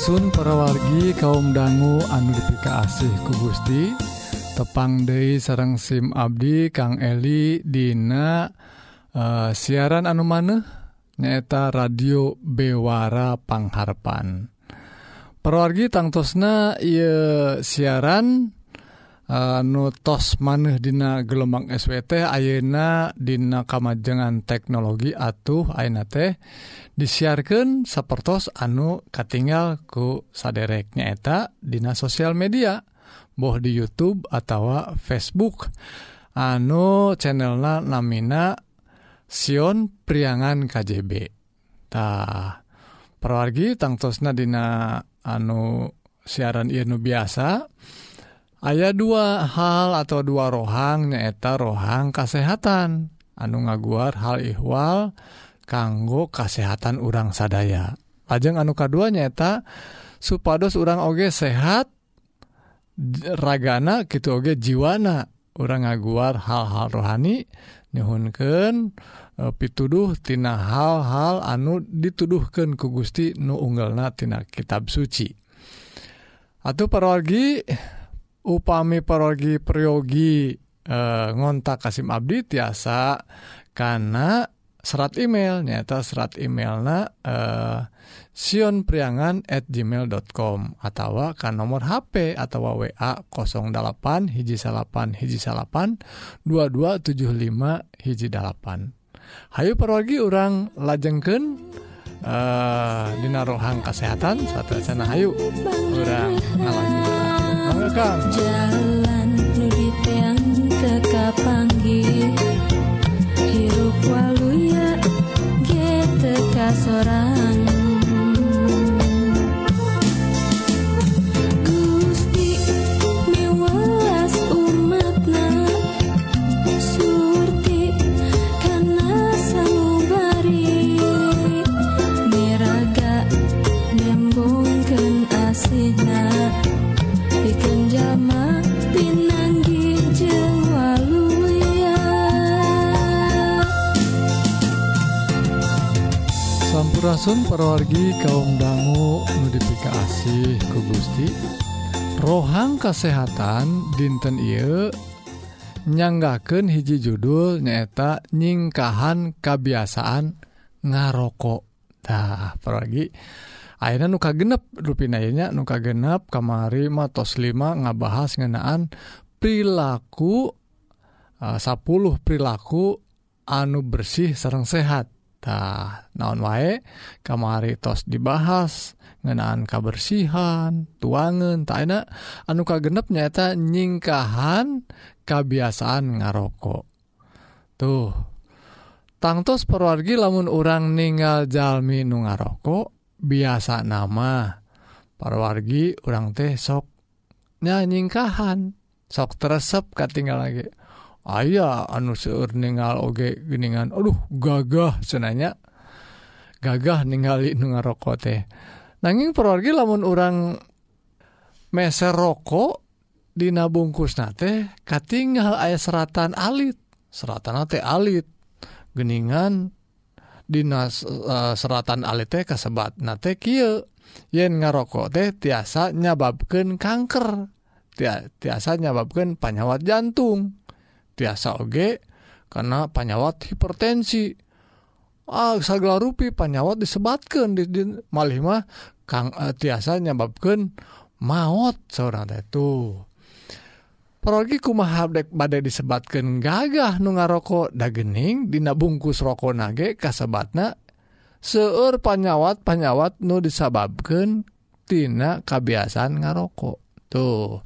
Asun parawargi kaum dangu anu dipika asih ku Gusti. Tepang Dei sarang SIM Abdi Kang Eli Dina uh, siaran anu maneh nyaeta radio Bewara Pangharpan. Perwargi tangtosna ye siaran Uh, nutos maneh dina gelombang SWT Ayeuna dina kamajengan teknologi atuh Aina teh disiarkan sapertos anu katinggal ku sadereknya eta dina sosial media boh di YouTube atau Facebook. Anu channelna namina Sion Priangan KJB tah perwargi tangtosna dina anu siaran Inu biasa Ayah dua hal atau dua rohang nyaeta rohang kesehatan anu ngaguar hal ihwal kanggo kesehatan urang sadaya. Ajeng anu kedua nyaeta supados urang oge sehat ragana gitu oge jiwana. Orang ngaguar hal-hal rohani nyhunken e, pituduh tina hal-hal anu dituduhkan ku Gusti nu unggelnatina kitab suci. Atau pargi upami parogi priyogi ngontak Kasim Abdi tiasa karena serat email. Nyata serat email na Sion priangan at gmail.com atau kan nomor HP atau WA 08 hiji salapan hiji salapan 2275 hiji dalapan Hayu perwagi orang lajengken Dina rohang kesehatan satu sana Hayu orang Kang jalan di teang kapanggi. hirup waluya ge teka sorang Asun perwargi kaum dangu nudifikasi ku Gusti. Rohang kesehatan dinten I nyanggaken hiji judul nyaeta nyingkahan kebiasaan ngarokoktah pergi akhirnya nuka genep ruinnya nuka genep kamari matos 5 ngabahas ngenaan perilaku ah, uh, 10 perilaku anu bersih serrang sehat. tah naon wae? Kamari tos dibahas ngenaan kabersihan tuangan tak enak. Anu ka genep nyata nyingkahan kebiasaan ngarokok tuh. Tangtos perwargi lamun orang ninggal jalmi nu ngarokok biasa nama. Perwargi orang teh sok nyanyingkahan sok teresep katinggal lagi. aya anu seueur ningal oge geningan. Aduh gagah senanya. Gagah ningali nu ngarokok teh. Nanging perwargi lamun orang meser rokok Dina bungkus nate katingal aya seratan alit. Seratan teh alit. Geningan Dina uh, seratan alit teh kasebat nate kieu. Yen ngarokok teh tiasa nyababkeun kanker Tia, tiasa nyababkeun panyawat jantung. Tiasa oge karena panyawat hipertensi. Ah sagala rupi panyawat disebatkeun di, di malih mah kang eh, tiasa nyababkeun maut seorang teh tuh. Parogi kumaha badai disebatkeun gagah nu ngarokok da geuning dina bungkus rokok nage kasebatna seueur panyawat panyawat nu disababkeun tina kebiasaan ngarokok tuh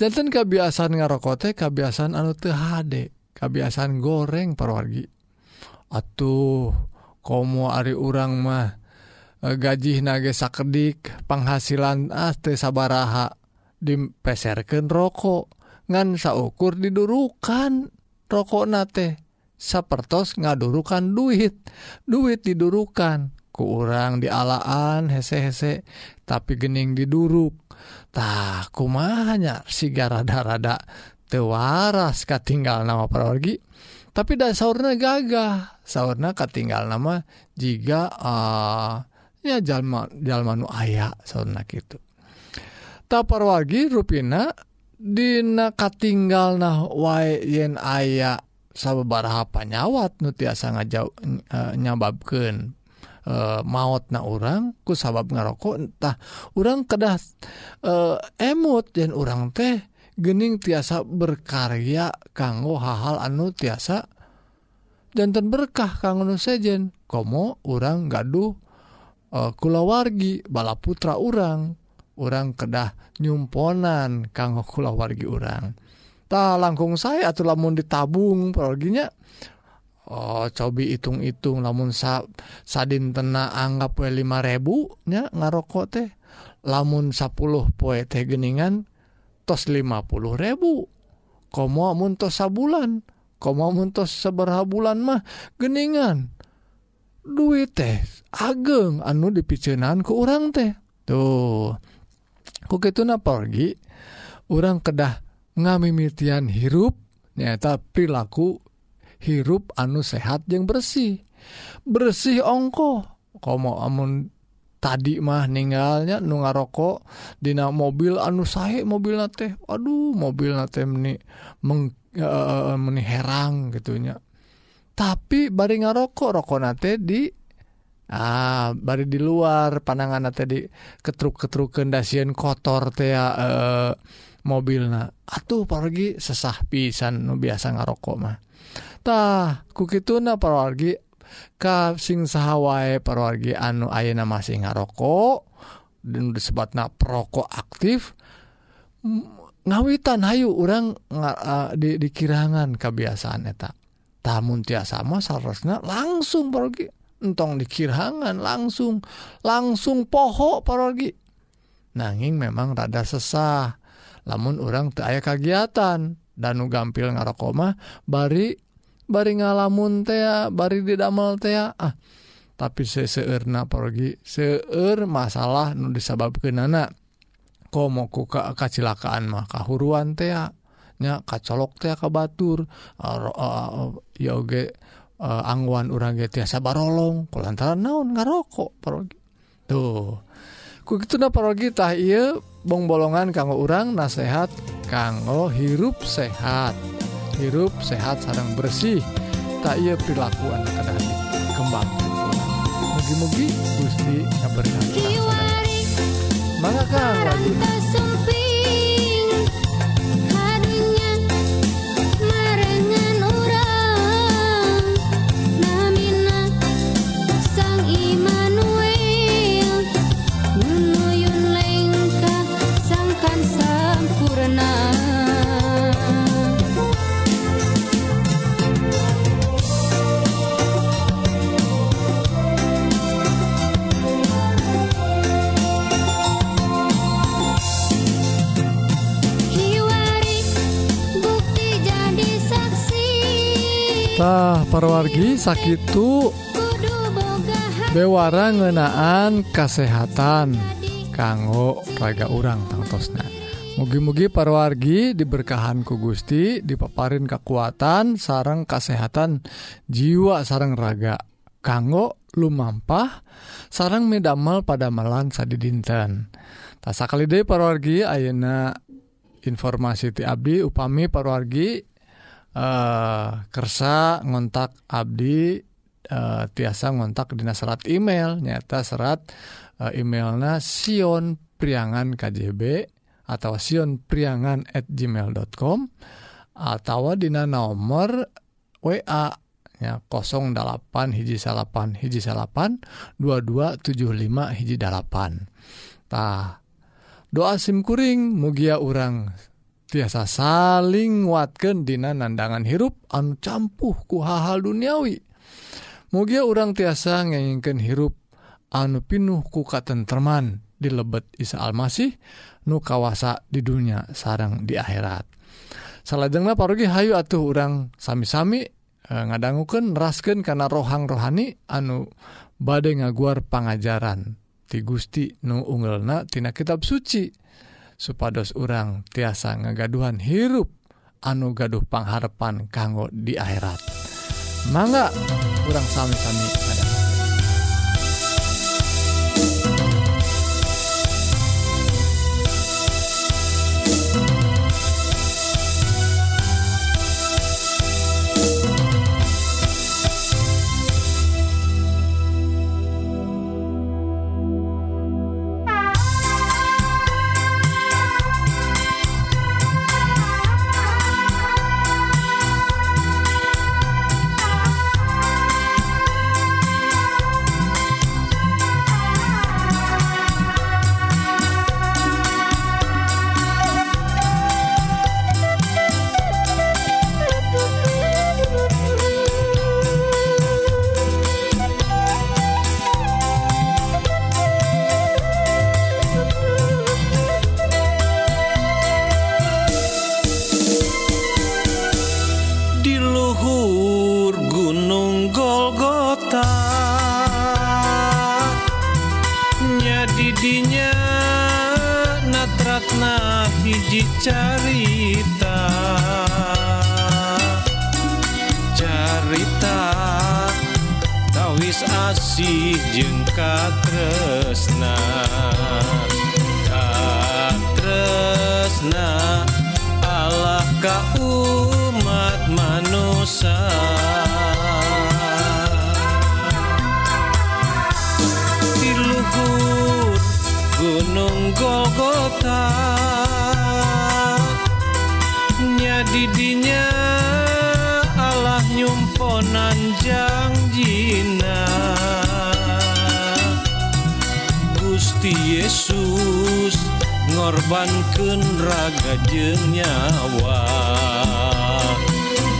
jantan kebiasaan ngarokkote kebiasaan anu teu hade kebiasaan goreng perwargi atuh komo Ari urang mah e, gaji nage sakedik penghasilan ah, aste sabaraha dipeserkeun rokok. Ngan saukur didurukan rokok nate sapertos ngadurukan duit. Duit didurukan ku urang dialaan hese-hese tapi gening diduruk. tah si garada-rada tewaras katinggal nama perorgi tapi dan sauna gagah. Sauna katinggal nama jika uh, eh, ya jalma jalmanu ayah sauna gitu taparwargi ruina dina katinggal nah wae yen ayah sababaraha panyawat nu tiasa ngajau uh, e, maut na orang ku sabab ngarokok entah. Orang kedah eh, e, emot dan orang teh gening tiasa berkarya kanggo hal-hal anu tiasa jantan berkah kanggo nu sejen. Komo orang gaduh e, kulawargi bala putra orang orang kedah nyumponan kanggo kulawargi orang tak langkung saya atau lamun ditabung perginya Oh cobi itung-itung lamun sa sadin tena anggap poe 5000 nya ngarokok teh lamun 10 poe teh geningan tos 50.000 komo mun tos sabulan komo mun tos seberapa bulan mah geningan duit teh ageng anu dipicenan ke orang teh. Tuh kok itu na pergi orang kedah ngamimitian hirup nyata perilaku hirup anu sehat yang bersih. Bersih ongko. Kom amun tadi mah meninggalnya nu nga rokok Dina mobil anu say mobil teh. Aduh mobil meni meni herang gitunya tapi bari nga rokok nate di ah bari di luar panangan tadi ketruk-ketruk kendasian kotor teh eh, mobil nah atuh pergi sesah pisan nu biasa ngarokok mah tah kukituna parwargi ka sing saha wae parwargi anu ayeuna masih ngarokok dan disebutna perokok aktif ngawitan hayu orang uh, di, di kirangan kebiasaan eta. Tamun tiasa mah seharusnya langsung parwargi entong di kirangan langsung langsung poho parwargi nanging memang rada sesah lamun orang teu aya kagiatan danu gampil ngarokok mah bari bari ngalamun tea bari didamel tea ah tapi seseerna pergi seueur masalah nu disababkeun anak komo ku ka kacilakaan mah kahuruan tea nya kacolok tea ka batur ah, ah, ah, ya oge angguan urang ge tiasa barolong kulantaran naon ngarokok pergi tuh ku kitu na parogi tah ieu bong bolongan kanggo urang nasehat kanggo hirup sehat. Hirup sehat sarang bersih. Tak ia perilaku anak kadang kembang mugi-mugi Gusti ngaberkati maka kan lagu parwargi sakittu bewara ngenaan kesehatan kanggo raga urang tangtosna. Mugi-mugi parwargi diberkahanku Gusti dipaparin kekuatan sarang kesehatan jiwa sarang raga. Kanggo lumampah sarang medamel pada melan sadi dinten tasa kali De parwargi Ayeuna informasi ti Abdi upami parwargi Eh, kersa ngontak Abdi uh, tiasa ngontak Dinas serat email. Nyata serat uh, emailnya Sion priangan KJB atau Sion priangan at gmail.com atau Dina nomor WA ya 08 hiji salapan hiji salapan 2275 hiji dalapan. Tah doa simkuring mugia orang tiasa saling watken dina nandangan hirup anu campuh ku hal-hal duniawi. Mugia orang tiasa ngengken hirup anu pinuh ku katenterman di lebet Isa Almasih nu kawasa di dunia sarang di akhirat. Salahjenglah pargi Hayu atuh orang sami-sami e, ngadangguken rasken karena rohang rohani anu badai ngaguar pengajaran ti Gusti nu unggelnatina kitab suci. supados orang tiasa ngagaduhan hirup anu gaduh pangharpan kanggo di akhirat. Mangga kurang sami-sami ada. nya didinya Allah nyumponan janjina Gusti Yesus ngorbankeun raga jeung nyawa.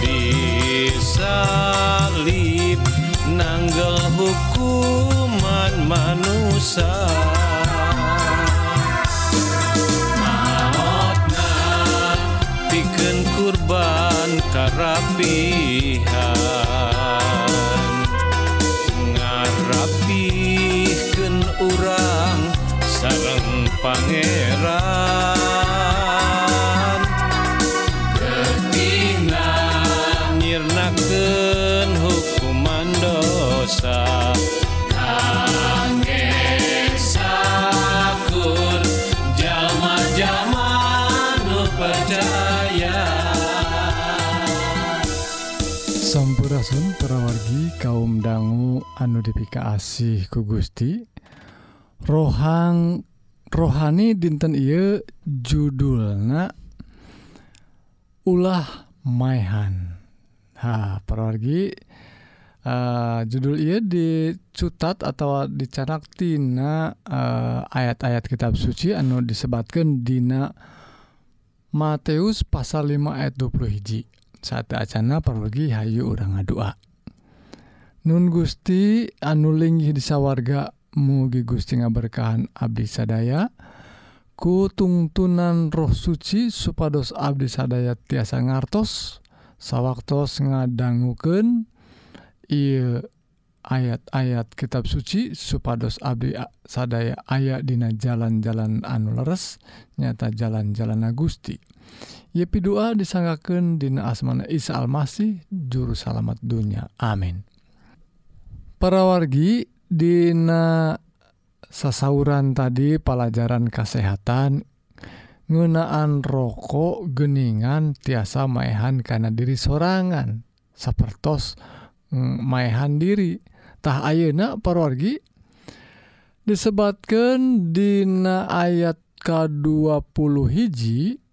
Disalib nanggel hukuman manusia. karapihan ngarapihkeun urang sareng pangeran. Anu dipika asih ku Gusti. Rohang rohani dinten iya judulna ulah maihan. Ha parawargi eh, judul iya dicutat atau dicarak tina eh, ayat-ayat kitab suci anu disebatkan dina Matius pasal 5 ayat 20 hiji. Saat acana pergi Hayu orang ngadua Nun Gusti anuling disawarga mugi Gusti ngaberkahan Abdi sadaya. Ku tungtunan roh suci supados Abdi sadaya tiasa ngartos sawwaktos ngadangguken ieu ayat-ayat kitab suci supados Abdi sadaya aya dina jalan-jalan anu leres nyata jalan-jalan Gusti Yepi doa disanggaken Dina asmana Isa Almasih juru salamat dunya. Amin. parawargi Dina sasauran tadi pelajaran kesehatan ngunaan rokok geningan tiasa maehan karena diri sorangan sapertos mm, maehan diritah ayeuna parorgi disebatkan Dina ayat K20 hiji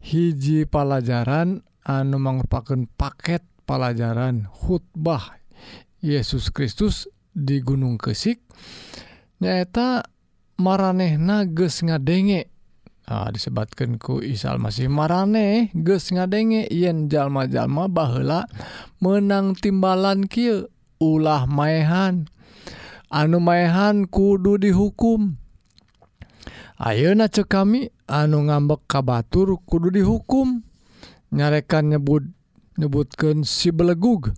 hiji pelajaran anu merupakan paket pelajaran khutbah Yesus Kristus di Gunung Kesik nyaeta maranehna geus ngadenge. Nah, disebatkan ku Isa masih maraneh geus ngadenge yen jalma-jalma baheula menang timbalan kieu ulah maehan. Anu maehan kudu dihukum. Ayeuna cek kami anu ngambek ka batur kudu dihukum. Nyarekan nyebut nyebutkan si belegug.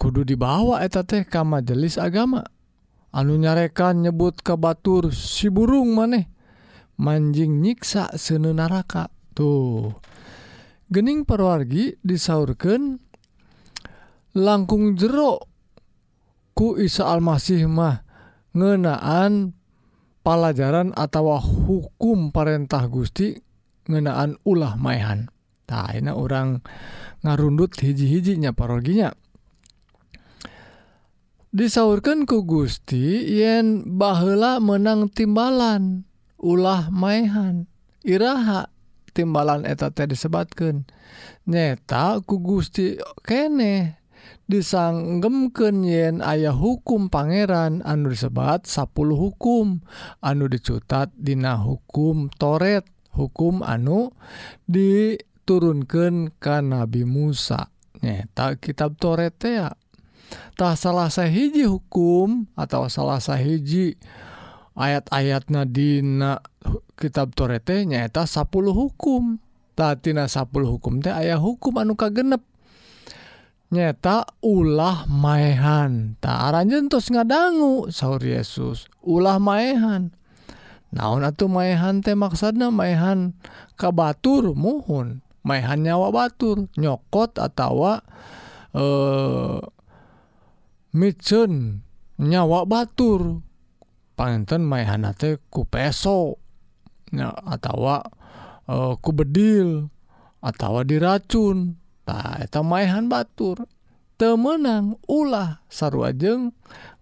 kudu dibawa eta teh ka majelis agama. Anu nyarekan nyebut ke Batur si burung maneh. Manjing nyiksa seuneu naraka. Tuh. Gening perwargi disaurkan langkung jero ku Isa Almasih mah ngenaan pelajaran atau hukum perintah Gusti ngenaan ulah maehan. Tah ini orang ngarundut hiji-hijinya paroginya disaurkan ku Gusti yen bahela menang timbalan ulah maehan Iraha timbalan eta teh disebatkan nyeta ku Gusti kene disanggemken yen ayah hukum Pangeran anu disebat 10 hukum anu dicutat Dina hukum toret hukum anu diturunkan ke Nabi Musa. Nyeta kitab Toret ya Tah salah hiji hukum atau salah hiji ayat-ayat Nadina kitab Torete nyaeta 10 hukum. Tatina 10 hukum teh aya hukum anu kagenep. Nyata ulah maehan. Tak aranjen tos ngadangu saur Yesus. Ulah maehan. Naon atuh maehan teh maksudna? Maehan ka batur muhun. Maehan nyawa batur nyokot atawa eh micun nyawa Batur. Panten mayhana ku peso. Atautawa uh, eh, ku bedil atau diracun. Eta mayhan Batur. Temenang ulah sarwajeng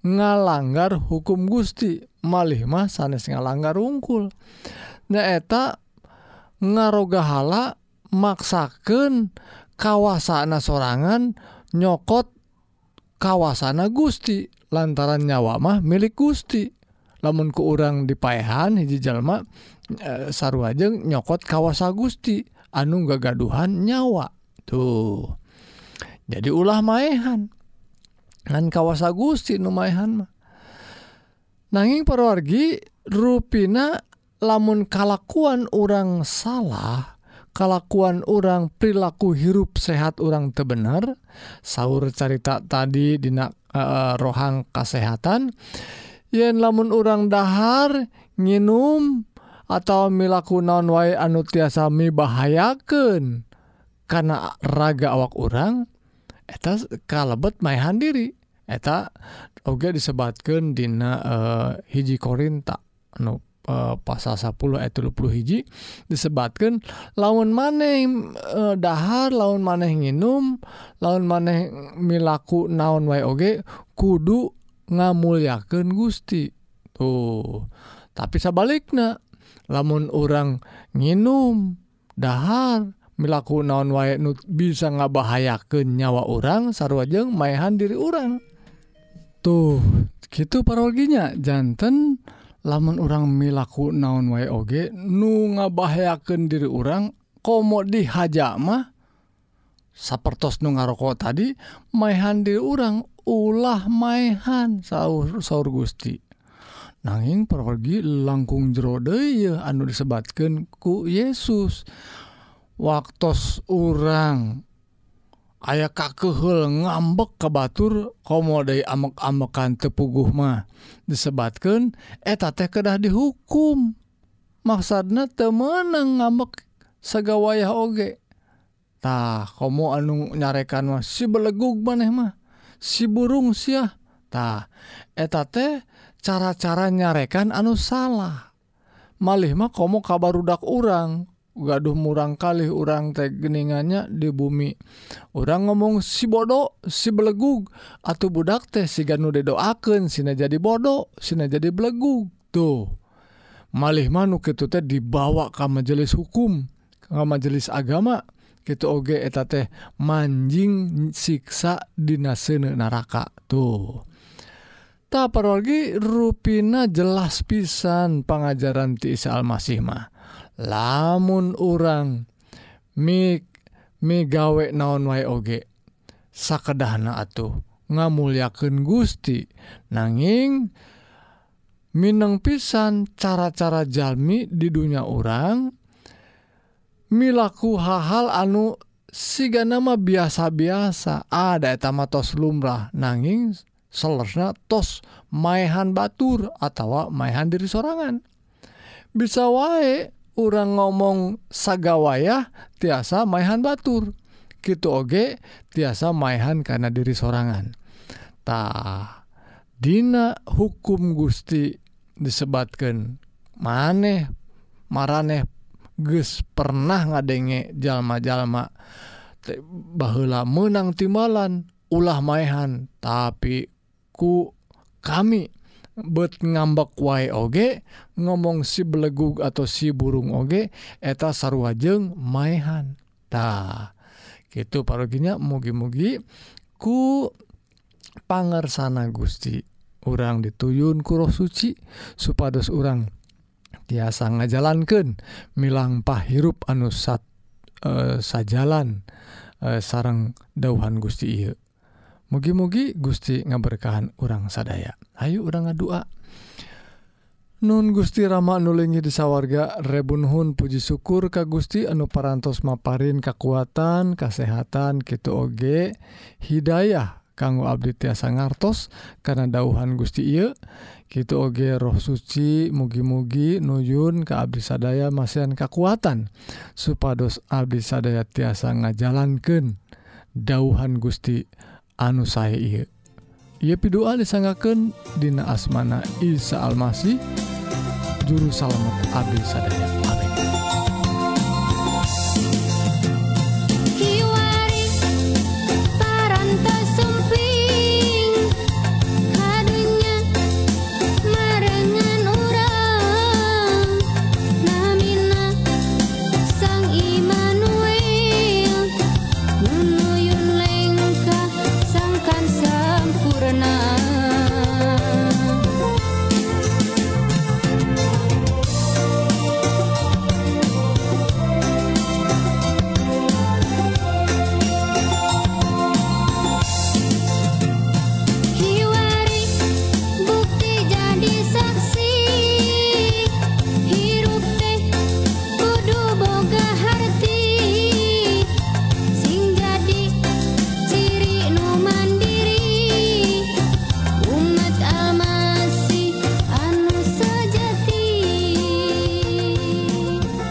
ngalanggar hukum Gusti. Malih mah sanes ngalanggar ungkul. Nyaeta ngarogahala maksaken kawasana sorangan nyokot kawasana Gusti lantaran nyawamah milik Gusti. Lamun ke urang dipaehan hiji jalma e, sarruajeng nyokot kawasa Gusti anu gagaduhan nyawa. Tuh. Jadi ulah maehan. Ngan kawasa Gusti numaehan mah. Nanging perwargi ruina lamun kalakuan orang salah kalakuan orang perilaku hirup sehat orang tebenar sahur carita tadi Dinak uh, eh, rohang kesehatan yen lamun orang dahar nginum atau milaku non wa anu tiasa mibahayakeun karena raga awak orang eta kalebet mayhan diri. Eta oge disebatkan dina uh, hiji korinta anu Uh, pasal 10 ayat 30 hiji disebabkan laun maneh uh, dahar laun maneh nginum laun maneh milaku naon wae oge kudu ngamulyakeun Gusti. Tuh. Tapi sabalikna lamun orang nginum dahar milaku naon wae nu bisa ngabahayakeun nyawa orang sarwajeng maehan diri orang tuh gitu parologinya. Jantan lamun orang milaku naon wa oge nu ngabahayaken diri orang komo dihaja mah sapertos nu ngarokok tadi maehan diri orang ulah maehan sahur sahur gusti. Nanging pergi langkung jerode ya anu disebatkan ku Yesus. Waktu orang aya kakehul ngambek ke Batur komode amek-amekan tepuguh mah. Disebatkan eta teh kedah dihukum. Maksudnya temenang ngambek segawayah ogetah komo anu nyarekan mah si belegug maneh mah. Si burung siahtah eta teh cara-cara nyarekan anu salah. Malih mah komo kabar udak urang. gaduh murang kali orang teh geningannya di bumi. Orang ngomong si bodoh si belegug. Atau budak teh si ganu didoakeun sini jadi bodoh sini jadi belegug. Tuh. Malih manuk kitu teh dibawa ke majelis hukum ke majelis agama. Gitu oge eta teh manjing siksa dina seuneu neraka tuh. Tak parolgi rupina jelas pisan pengajaran ti Isa Almasih mah. lamun orang mi mi gawe naon wa oge sakedahna atuh ngamulyakeun Gusti. Nanging Minang pisan cara-cara jalmi di dunia orang milaku hal-hal anu siga nama biasa-biasa. Ada etama tos lumrah nanging selesnya tos maehan batur atau maehan diri sorangan. Bisa wae orang ngomong sagawaya tiasa maihan batur. Gitu oge tiasa maihan karena diri sorangantah Dina hukum Gusti disebatkan maneh mareh ges pernah ngadenge jalma-jalma. Bahlah menang timalan ulah maihan tapi ku kami bet ngambek wae oge ngomong si belegug atau si burung oge eta sarwajeng maehan. Ta gitu paroginya mugi-mugi ku pangersana Gusti orang dituyun kuruh suci supados orang tiasa ngajalankan milang pahirup anusat e, eh, sajalan eh, e, sarang dauhan Gusti Iye mugi-mugi Gusti ngaberkahan urang sadaya. Ayu urang ngadua. Nun Gusti Rama nulingi disawarga rebunhun Puji syukur Ka Gusti anu parantos maparin kekuatan kesehatan Kitu oge Hidayah kanggo Abdi tiasa ngartos karena dauhan Gusti Ieu. Gitu oge roh suci mugi-mugi nuyun ke Abdi sadaya masihan kekuatan supados Abdi sadaya tiasa ngajalankan dauhan Gusti. anu saya ia ia pidua disanggaken Dina asmana Isa Almasih juru salamet Abdi sadaya Amin.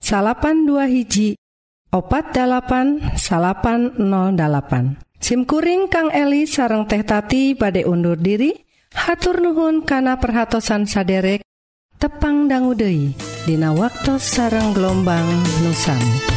salapan dua hiji. Opat dalapan salapan 08 SIMkuring Kang Eli sareng teh tati badai undur diri. Hatur nuhun kana perhatsan saderek. Tepang danggudehi Dina waktu sarang gelombang nusami.